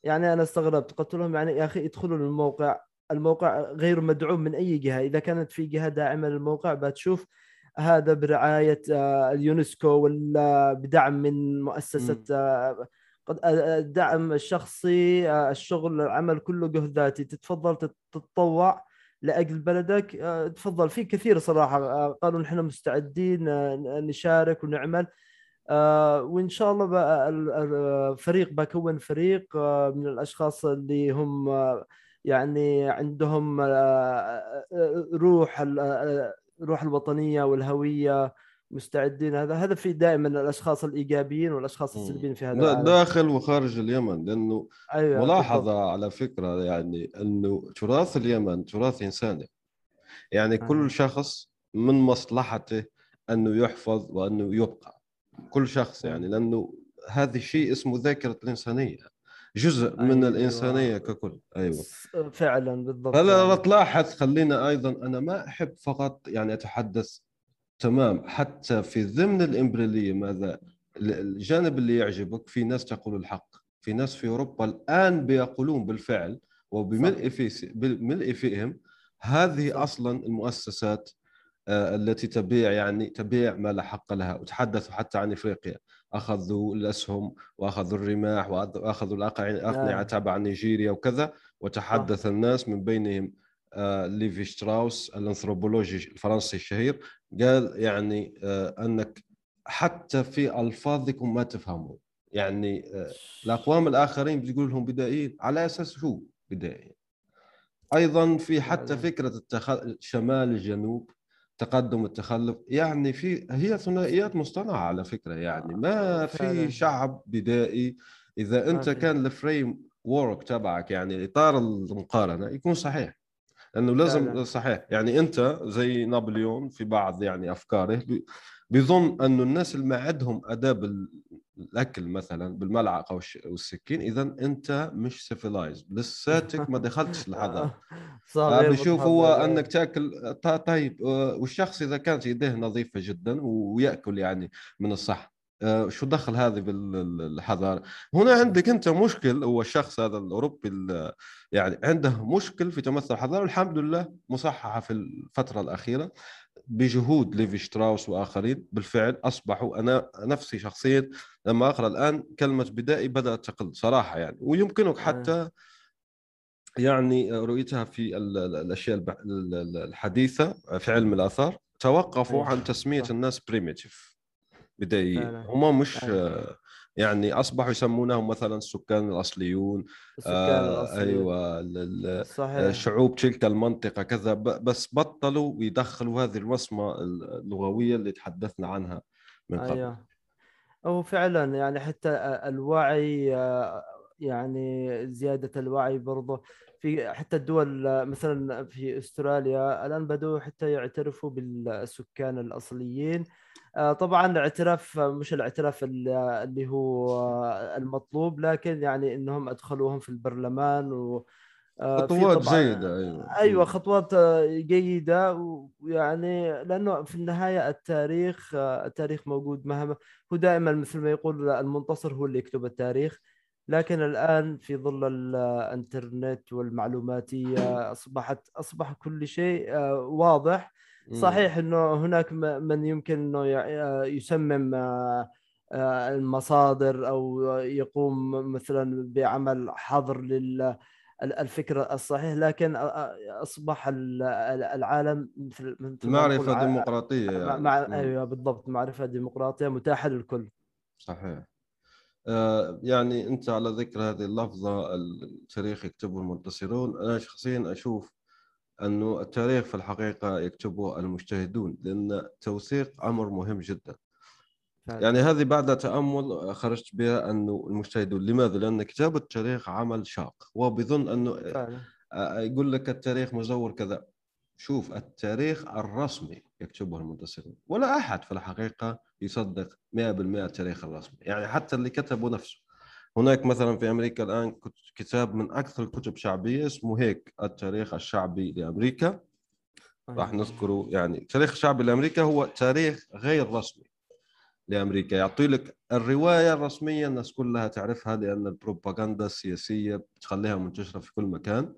S2: يعني أنا استغربت قلت لهم يعني يا أخي ادخلوا للموقع الموقع غير مدعوم من أي جهة إذا كانت في جهة داعمة للموقع بتشوف هذا برعاية آه، اليونسكو ولا بدعم من مؤسسة آه، آه، الدعم الشخصي الشغل العمل كله جهد ذاتي. تتفضل تتطوع لأجل بلدك. تفضل. في كثير صراحة قالوا نحن مستعدين نشارك ونعمل. آه وإن شاء الله بقى الفريق بكون فريق آه من الأشخاص اللي هم آه يعني عندهم آه، آه، روح آه، روح الوطنية والهوية مستعدين. هذا هذا في دائما الأشخاص الإيجابيين والأشخاص السلبيين في هذا
S1: العالم. داخل وخارج اليمن لأنه أيوة ملاحظة بالضبط. على فكرة يعني إنه تراث اليمن تراث إنساني. يعني كل شخص من مصلحته إنه يحفظ وإنه يبقى. كل شخص يعني لأنه هذا الشيء اسمه ذاكرة الإنسانية جزء من
S2: أيوة.
S1: الإنسانية ككل أيوه
S2: فعلا بالضبط
S1: هلا
S2: يعني.
S1: تلاحظ خلينا أيضا أنا ما أحب فقط يعني أتحدث تمام حتى في ضمن الامبرياليه ماذا الجانب اللي يعجبك في ناس تقول الحق في ناس في أوروبا الآن بيقولون بالفعل وبملء في بملء فيهم هذه. أصلا المؤسسات التي تبيع يعني تبيع ما لا حق لها. وتحدثوا حتى عن إفريقيا. أخذوا الأسهم وأخذوا الرماح وأخذوا الاقنعه
S2: نعم.
S1: تبع نيجيريا وكذا. وتحدث الناس من بينهم آه، ليفي شتراوس الأنثروبولوجي الفرنسي الشهير. قال يعني آه، أنك حتى في ألفاظكم ما تفهمون. يعني آه، الأقوام الآخرين بتقول لهم بدائيين. على أساس شو بدائيين؟ أيضا في حتى
S2: فعلا.
S1: فكرة التخ... شمال الجنوب. تقدم التخلف يعني في هي ثنائيات مصطنعة على فكرة يعني ما
S2: فعلا.
S1: في شعب بدائي إذا أنت
S2: في.
S1: كان ال framework تبعك يعني إطار المقارنة يكون صحيح لأنه لازم. صحيح يعني أنت زي نابليون في بعض يعني أفكاره بي- بيظن انه الناس اللي ما عندهم أداب الأكل مثلا بالملعقة والسكين اذا أنت مش civilized لساتك ما دخلتش
S2: صار غير
S1: بشوف هو
S2: متحضر.
S1: أنك تأكل طيب آه، والشخص إذا كانت يديه نظيفة جدا ويأكل يعني من الصح. آه، شو دخل هذه بالحضارة؟ هنا عندك أنت مشكل هو الشخص هذا الأوروبي ال- يعني عنده مشكل في تمثل الحضارة. والحمد لله مصححة في الفترة الأخيرة. بجهود ليفي شتراوس وآخرين بالفعل أصبحوا أنا نفسي شخصيا لما أقرأ الآن كلمة بدائي بدأت تقل صراحة يعني ويمكنك حتى يعني رؤيتها في ال- ال- الأشياء الحديثة في علم الآثار توقفوا
S2: أيوة.
S1: عن
S2: تسمية.
S1: الناس primitive بدائيين. هم مش. آه، يعني أصبحوا يسمونهم مثلا السكان الأصليون
S2: السكان
S1: آه. أيوه
S2: صحيح.
S1: شعوب تلك المنطقة كذا. بس بطلوا يدخلوا هذه الوصمة اللغوية اللي تحدثنا عنها من قبل.
S2: أيوه. هو فعلا يعني حتى الوعي آه، يعني زيادة الوعي برضه في حتى الدول آه، مثلا في أستراليا الآن بدأوا حتى يعترفوا بالسكان الأصليين. آه، طبعا الاعتراف آه، مش الاعتراف ال- اللي هو آه، المطلوب لكن يعني إنهم أدخلوهم في البرلمان و آه،
S1: خطوات جيدة أيوه.
S2: أيوه خطوات آه، جيدة ويعني لأنه في النهاية التاريخ آه، التاريخ موجود مهما هو دائما مثل ما يقول المنتصر هو اللي يكتب التاريخ. لكن الآن في ظل الإنترنت والمعلوماتية أصبحت أصبح كل شيء آه، واضح. صحيح إنه هناك من يمكن إنه آه، يسمم آه، آه، المصادر أو يقوم مثلا بعمل حظر لل ال- الفكرة الصحيح لكن ال- العالم مثل معرفة
S1: ديمقراطية
S2: مع
S1: يعني.
S2: مع-. أيوة بالضبط معرفة ديمقراطية متاحة للكل
S1: صحيح يعني أنت على ذكر هذه اللفظة التاريخ يكتبه المنتصرون أنا شخصيا أشوف أنه التاريخ في الحقيقة يكتبه المجتهدون لأن التوثيق أمر مهم جدا
S2: فعلا.
S1: يعني هذه بعد تأمل خرجت بها أنه المجتهدون لماذا؟ لأن كتابه التاريخ عمل شاق وبظن أنه
S2: فعلا
S1: يقول لك التاريخ مزور كذا شوف التاريخ الرسمي يكتبه المنتصرون ولا أحد في الحقيقة يصدق 100% التاريخ الرسمي يعني حتى اللي كتبه نفسه هناك مثلا في أمريكا الآن كت- كتاب من أكثر الكتب شعبية اسمه هيك التاريخ الشعبي لأمريكا. راح نذكره. يعني التاريخ الشعبي لأمريكا هو تاريخ غير رسمي لأمريكا. يعطي لك الرواية الرسمية الناس كلها تعرفها لأن البروباغندا السياسية بتخليها منتشرة في كل مكان.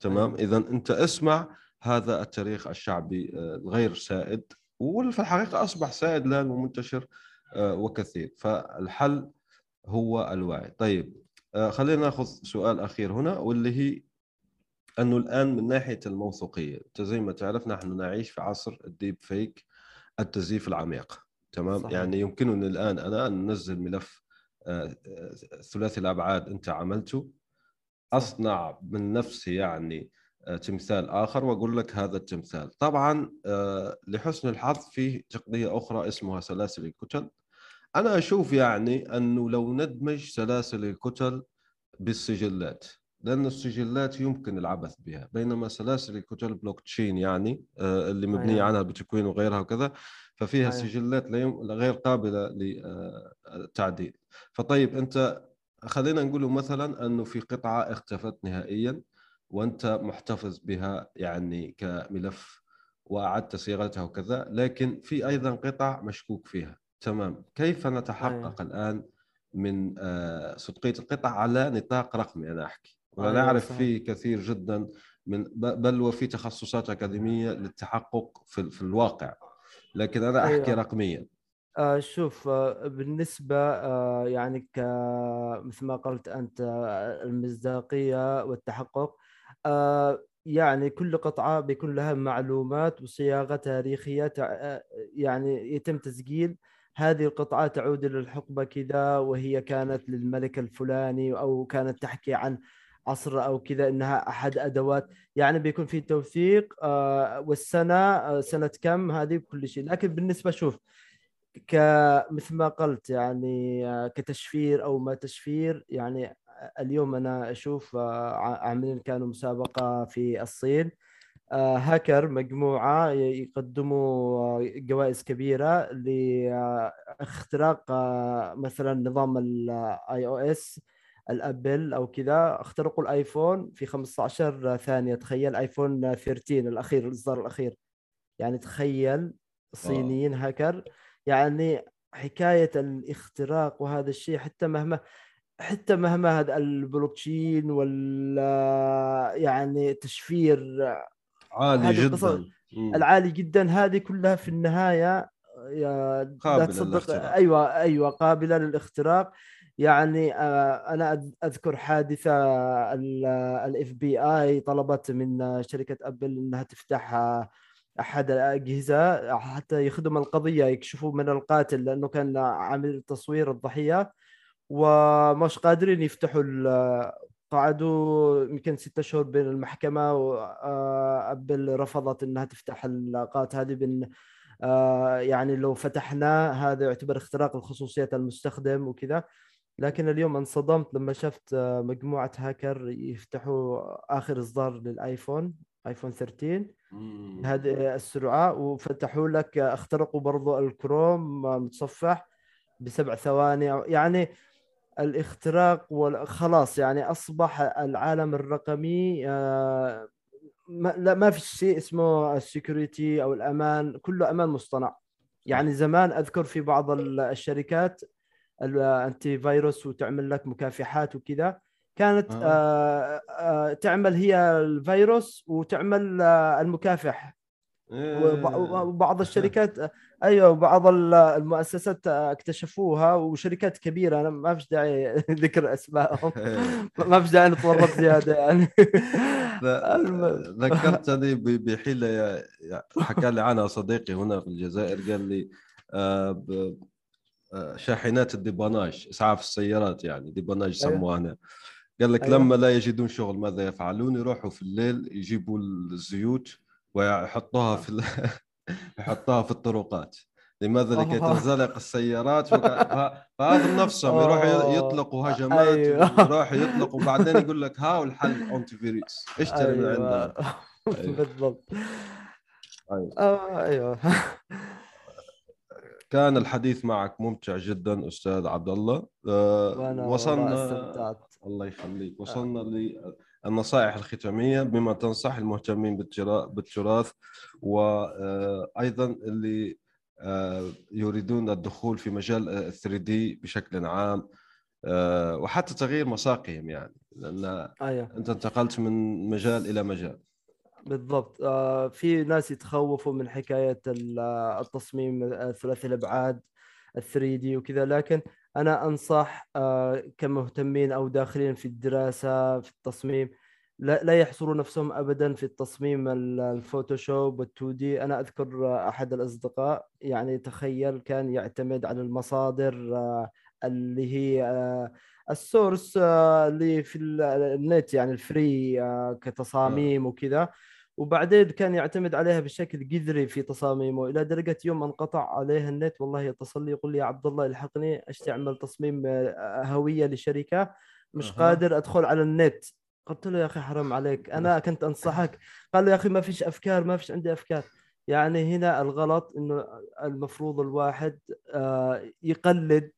S1: تمام. اذا أنت اسمع هذا التاريخ الشعبي آه، الغير سائد وفي الحقيقة أصبح سائد الان ومنتشر آه، وكثير. فالحل هو الوعي. طيب آه، خلينا ناخذ سؤال أخير هنا واللي هي أنه الآن من ناحية الموثوقية أنت زي ما تعرف نحن نعيش في عصر الديب فيك التزييف العميق تمام؟
S2: صحيح.
S1: يعني يمكنني الآن أنا أن انزل ملف آه، آه، ثلاثي الأبعاد أنت عملته. أصنع من نفسي يعني تمثال آخر وأقول لك هذا التمثال. طبعا لحسن الحظ في تقنيه أخرى اسمها سلاسل الكتل. أنا أشوف يعني أنه لو ندمج سلاسل الكتل بالسجلات لأن السجلات يمكن العبث بها بينما سلاسل الكتل بلوك تشين يعني آه، اللي مبنية
S2: أيوة.
S1: عنها البيتكوين وغيرها وكذا ففيها
S2: أيوة.
S1: سجلات غير قابلة للتعديل فطيب أنت خلينا نقول مثلا أنه في قطعة اختفت نهائيا وأنت محتفظ بها يعني كملف وأعدت صياغتها وكذا لكن في أيضا قطع مشكوك فيها تمام. كيف نتحقق الآن من آه، صدقية القطع على نطاق رقمي؟ أنا أحكي. ولا
S2: أيوة،
S1: نعرف
S2: صحيح.
S1: فيه كثير جدا من بل وفي تخصصات أكاديمية للتحقق في, في الواقع. لكن أنا أحكي
S2: أيوة.
S1: رقميا.
S2: آه شوف آه بالنسبة آه يعني مثل ما قلت أنت آه، المصداقية والتحقق آه يعني كل قطعة بيكون لها معلومات وصياغة تاريخية يعني يتم تسجيل. هذه القطعة تعود إلى الحقبة كذا وهي كانت للملك الفلاني أو كانت تحكي عن عصر أو كذا إنها أحد أدوات. يعني بيكون في توثيق آه والسنة آه سنة كم هذه؟ بكل شيء. لكن بالنسبة شوف كمثل ما قلت يعني آه، كتشفير أو ما تشفير يعني اليوم آه، ع- عاملين كانوا مسابقة في الصين. هاكر مجموعة يقدموا آه، جوائز كبيرة لاختراق آه، مثلا نظام ال iOS الأبل أو كذا. اخترقوا الآيفون في 15 ثانية. تخيل آيفون 13 الأخير الإصدار الأخير. يعني تخيل صينيين هاكر. يعني حكاية الاختراق وهذا الشيء حتى مهما حتى مهما هذا البلوكشين وال يعني تشفير
S1: عالي جدا.
S2: العالي جدا. هذه كلها في النهاية يا لا
S1: قابلة
S2: تصدق.
S1: للاختراق.
S2: أيوه أيوه قابلة للاختراق. يعني آه، أنا أذكر حادثة الإف بي آي طلبت من شركة أبل إنها تفتح آه، أحد الأجهزة حتى يخدم القضية يكشفوا من القاتل لأنه كان عامل تصوير الضحية. ومش قادرين يفتحوا قعدوا يمكن ستة شهور بين المحكمة وأبل رفضت أنها تفتح النقاط هذه بأن آه، يعني لو فتحناه هذا يعتبر اختراق لخصوصية المستخدم وكذا. لكن اليوم انصدمت لما شفت آه، مجموعة هاكر يفتحوا آخر إصدار للآيفون آيفون 13
S1: مم.
S2: هذه السرعة وفتحوا لك اخترقوا برضو الكروم متصفح بسبع ثواني. يعني الاختراق وال- خلاص يعني أصبح العالم الرقمي آه، ما لا ما في شيء اسمه ال security أو الأمان كله أمان مصطنع يعني زمان أذكر في بعض ال- الشركات ال antivirus وتعمل لك مكافحات وكذا كانت
S1: آه.
S2: آه. آه تعمل هي الفيروس وتعمل آه المكافح
S1: إيه.
S2: وبعض الشركات أيوه وبعض ال- المؤسسات اكتشفوها وشركات كبيرة أنا ما فيش داعي ذكر
S1: أسمائهم.
S2: ما فيش داعي نتورط زيادة يعني
S1: ذكرتني ب- بحيلة يا- يا- حكى لي عنها صديقي هنا في الجزائر قال لي آه، آه، شاحنات ال dépannage إسعاف السيارات يعني dépannage
S2: أيوة.
S1: سموها هنا قال لك
S2: أيوة.
S1: لما لا يجدون شغل ماذا يفعلون يروحوا في الليل يجيبوا الزيوت ويحطوها في ال... يحطوها في الطرقات. لماذا؟ لكي
S2: آه.
S1: تنزلق السيارات. فهذا نفسهم يروحوا
S2: آه.
S1: يطلقوا هجمات
S2: أيوة.
S1: يروحوا يطلقوا وبعدين يقول لك ها الحل انتي فيروس اشتري من عندنا؟ أيوة.
S2: بالضبط.
S1: أيوة.
S2: آه أيوه.
S1: كان الحديث معك ممتع جدا أستاذ عبد الله. آه، وصلنا الله يخليك. وصلنا للنصائح الختامية بما تنصح المهتمين بالترا- بالتراث وأيضا اللي آه، يريدون الدخول في مجال ال 3 دي بشكل عام آه، وحتى تغيير مساقهم يعني لأن
S2: أيوه.
S1: أنت انتقلت من مجال إلى مجال.
S2: بالضبط. آه، في ناس يتخوفوا من حكاية ال- آه، التصميم الثلاثي الأبعاد ال 3 دي وكذا لكن أنا أنصح آه، كمهتمين أو داخلين في الدراسة في التصميم لا لا يحصروا نفسهم أبدا في التصميم ال- الفوتوشوب وال 2 D. أنا أذكر آه، أحد الأصدقاء يعني تخيل كان يعتمد على المصادر آه، اللي هي ال source اللي في ال- النت يعني ال free كتصاميم وكذا. وبعدين كان يعتمد عليها بشكل جذري في تصاميمه. إلى درجة يوم انقطع عليه النت والله يتصل لي يقول لي يا عبد الله الحقني اشتي اعمل تصميم آه، هوية لشركة مش. قادر أدخل على النت. قلت له يا أخي حرام عليك أنا كنت أنصحك. قال لي يا أخي ما فيش أفكار ما فيش عندي أفكار. يعني هنا الغلط إنه المفروض الواحد آه، يقلد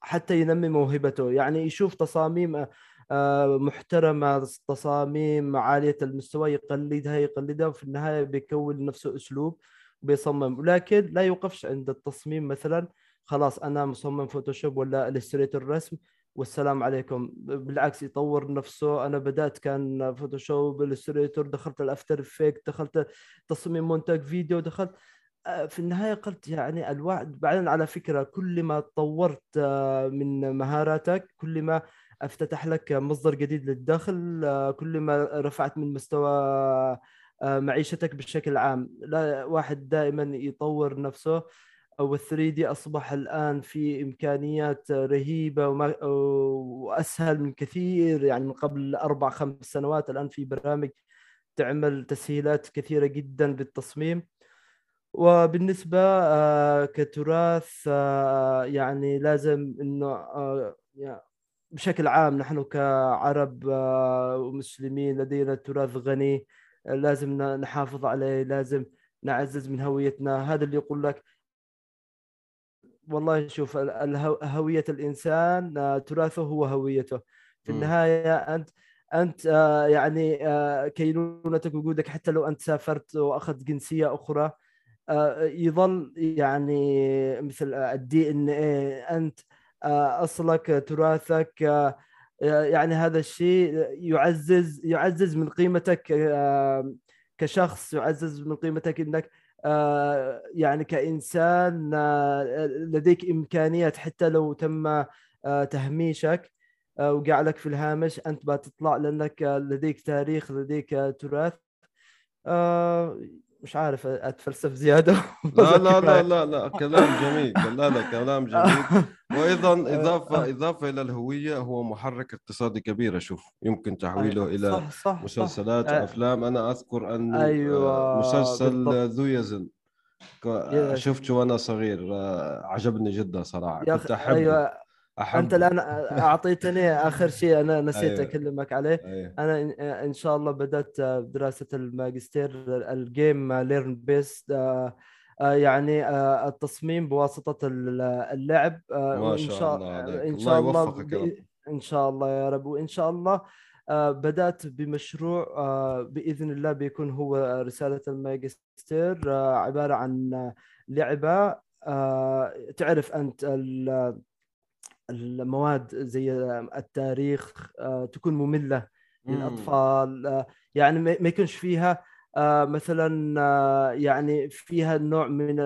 S2: حتى ينمي موهبته. يعني يشوف تصاميم آه، محترمة تصاميم عالية المستوى يقلدها يقلدها وفي النهاية بيكون نفسه أسلوب بيصمم. ولكن لا يوقفش عند التصميم مثلا خلاص أنا مصمم فوتوشوب ولا إلستريتور الرسم والسلام عليكم. بالعكس يطور نفسه. أنا بدأت كان فوتوشوب إلستريتور دخلت الأفتر إفكت دخلت تصميم مونتاج فيديو دخلت آه، في النهاية قلت يعني الوعد بعدين على فكرة كل ما طورت آه، من مهاراتك كل ما أفتتح لك مصدر جديد للدخل آه، كل ما رفعت من مستوى معيشتك بشكل عام. لا واحد دائما يطور نفسه وال 3 دي أصبح الآن في إمكانيات رهيبة وأسهل من كثير. يعني من قبل أربع خمس سنوات الآن في برامج تعمل تسهيلات كثيرة جدا بالتصميم. وبالنسبة آه، كتراث آه، يعني لازم إنه آه، بشكل عام نحن كعرب ومسلمين لدينا تراث غني لازم نحافظ عليه لازم نعزز من هويتنا. هذا اللي يقول لك. والله شوف هوية الإنسان تراثه هو هويته. في النهاية أنت أنت يعني كينونتك وجودك حتى لو أنت سافرت وأخذت جنسية أخرى يظل يعني مثل الدي إن اي أنت أصلك تراثك يعني هذا الشيء يعزز يعزز من قيمتك كشخص يعزز من قيمتك إنك يعني كإنسان لديك إمكانيات حتى لو تم تهميشك وجعلك في الهامش أنت بتطلع لأنك لديك تاريخ لديك تراث. مش عارف اتفلسف زيادة.
S1: لا لا لا لا لا كلام جميل لا لا كلام جميل. وأيضا إضافة إضافة إلى الهوية هو محرك اقتصادي كبير أشوف. يمكن تحويله أيوة. إلى صح صح مسلسلات صح. أفلام. أنا أذكر انه أيوة. مسلسل ذو يزن. شفته وأنا صغير. عجبني جدا صراحة. كنت أحبه. أيوة.
S2: أحب. أنت الآن أعطيتني آخر شيء أنا نسيت أيوه. أكلمك عليه أيوه. أنا ان شاء الله بدأت دراسة الماجستير ال game learn based يعني آه، التصميم بواسطة اللعب
S1: آه، ما شاء الله عليك إن شاء الله, الله
S2: إن شاء الله يا رب وإن شاء الله آه، بدأت بمشروع بإذن الله بيكون هو رسالة الماجستير عبارة عن لعبة تعرف أنت المواد زي التاريخ آه، تكون مملة للأطفال آه، يعني ما يكونش فيها آه، مثلا يعني فيها نوع من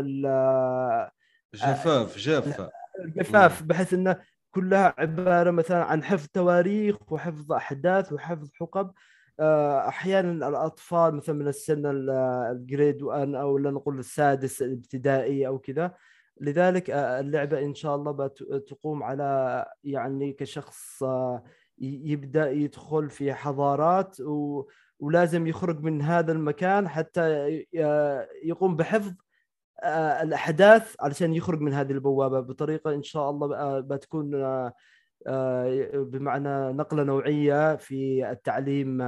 S1: جفاف جافة.
S2: جفاف بحيث انه كلها عبارة مثلا عن حفظ تواريخ وحفظ أحداث وحفظ حقب. أحيانا الأطفال مثلا من السن الجريد 1 أو نقول السادس الابتدائي أو كذا لذلك آه، اللعبة إن شاء الله بتقوم على يعني كشخص آه، يبدأ يدخل في حضارات و... ولازم يخرج من هذا المكان حتى يقوم بحفظ آه، الأحداث علشان يخرج من هذه البوابة. بطريقة إن شاء الله بتكون بمعنى نقلة نوعية في التعليم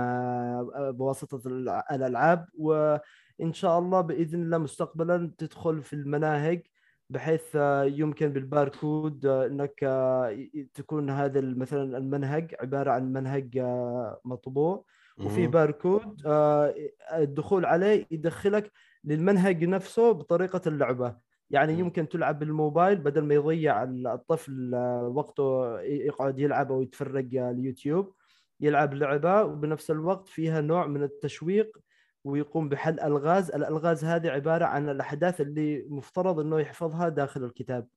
S2: بواسطة الألعاب. وإن شاء الله بإذن الله مستقبلا تدخل في المناهج بحيث يمكن بالباركود إنك تكون هذا مثلا المنهج عبارة عن منهج مطبوع. وفي باركود الدخول عليه يدخلك للمنهج نفسه بطريقة اللعبة. يعني يمكن تلعب بالموبايل بدل ما يضيع الطفل وقته يقعد يلعب أو يتفرج اليوتيوب يلعب لعبة وبنفس الوقت فيها نوع من التشويق ويقوم بحل الغاز. الألغاز هذه عبارة عن الأحداث اللي مفترض إنه يحفظها داخل الكتاب.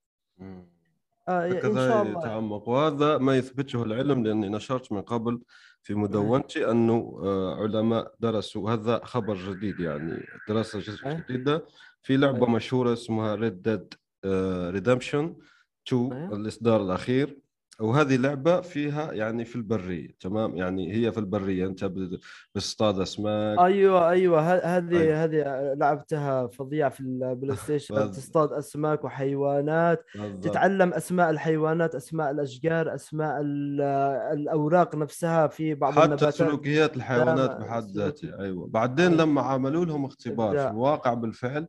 S1: آه إن شاء الله. يتعمق. وهذا ما يثبته العلم لأني نشرت من قبل في مدونتي أنه آه، علماء درسوا. هذا خبر جديد يعني دراسة جديدة في لعبة مشهورة اسمها ريد ديد Redemption 2 الإصدار الأخير. وهذه لعبة فيها يعني في البرية تمام يعني هي في البرية أنت بتصطاد أسماك
S2: أيوه أيوه هذه أيوة. هذه لعبتها فظيعة في ال PlayStation تصطاد أسماك وحيوانات بالضبط. تتعلم أسماء الحيوانات أسماء الأشجار أسماء الأوراق نفسها في بعض
S1: حتى النباتات سلوكيات الحيوانات بحد ذاتها أيوه بعدين أيوة. لما عملوا لهم اختبار في الواقع بالفعل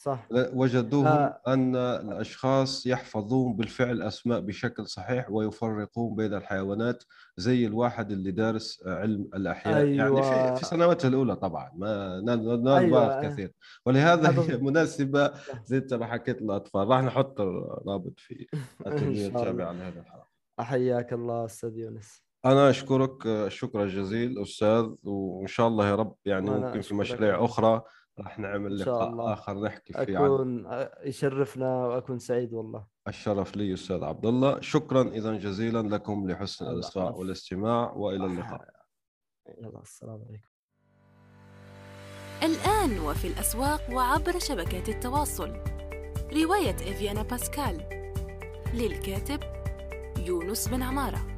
S2: صح.
S1: وجدوهم آه. أن الأشخاص يحفظون بالفعل أسماء بشكل صحيح ويفرقون بين الحيوانات زي الواحد اللي دارس علم الأحياء. أيوة. يعني في, في سنواته الأولى طبعا ما نال أيوة. كثير. ولهذا هي مناسبة زي أنت ما حكيت للأطفال راح نحط رابط في التنويه التابع لهذا الحلقة.
S2: أحياك الله أستاذ يونس.
S1: أنا أشكرك الشكر الجزيل أستاذ وإن شاء الله يا رب يعني ممكن في مشاريع أخرى راح نعمل لقاء الله. آخر نحكي
S2: فيه أكون عن... يشرفنا وأكون سعيد والله.
S1: الشرف لي أستاذ عبد الله. شكرا اذا جزيلا لكم لحسن الاصغاء والاستماع وإلى اللقاء.
S2: يلا السلام عليكم.
S3: الآن وفي الأسواق وعبر شبكات التواصل. رواية إفيانا باسكال للكاتب يونس بن عمارة.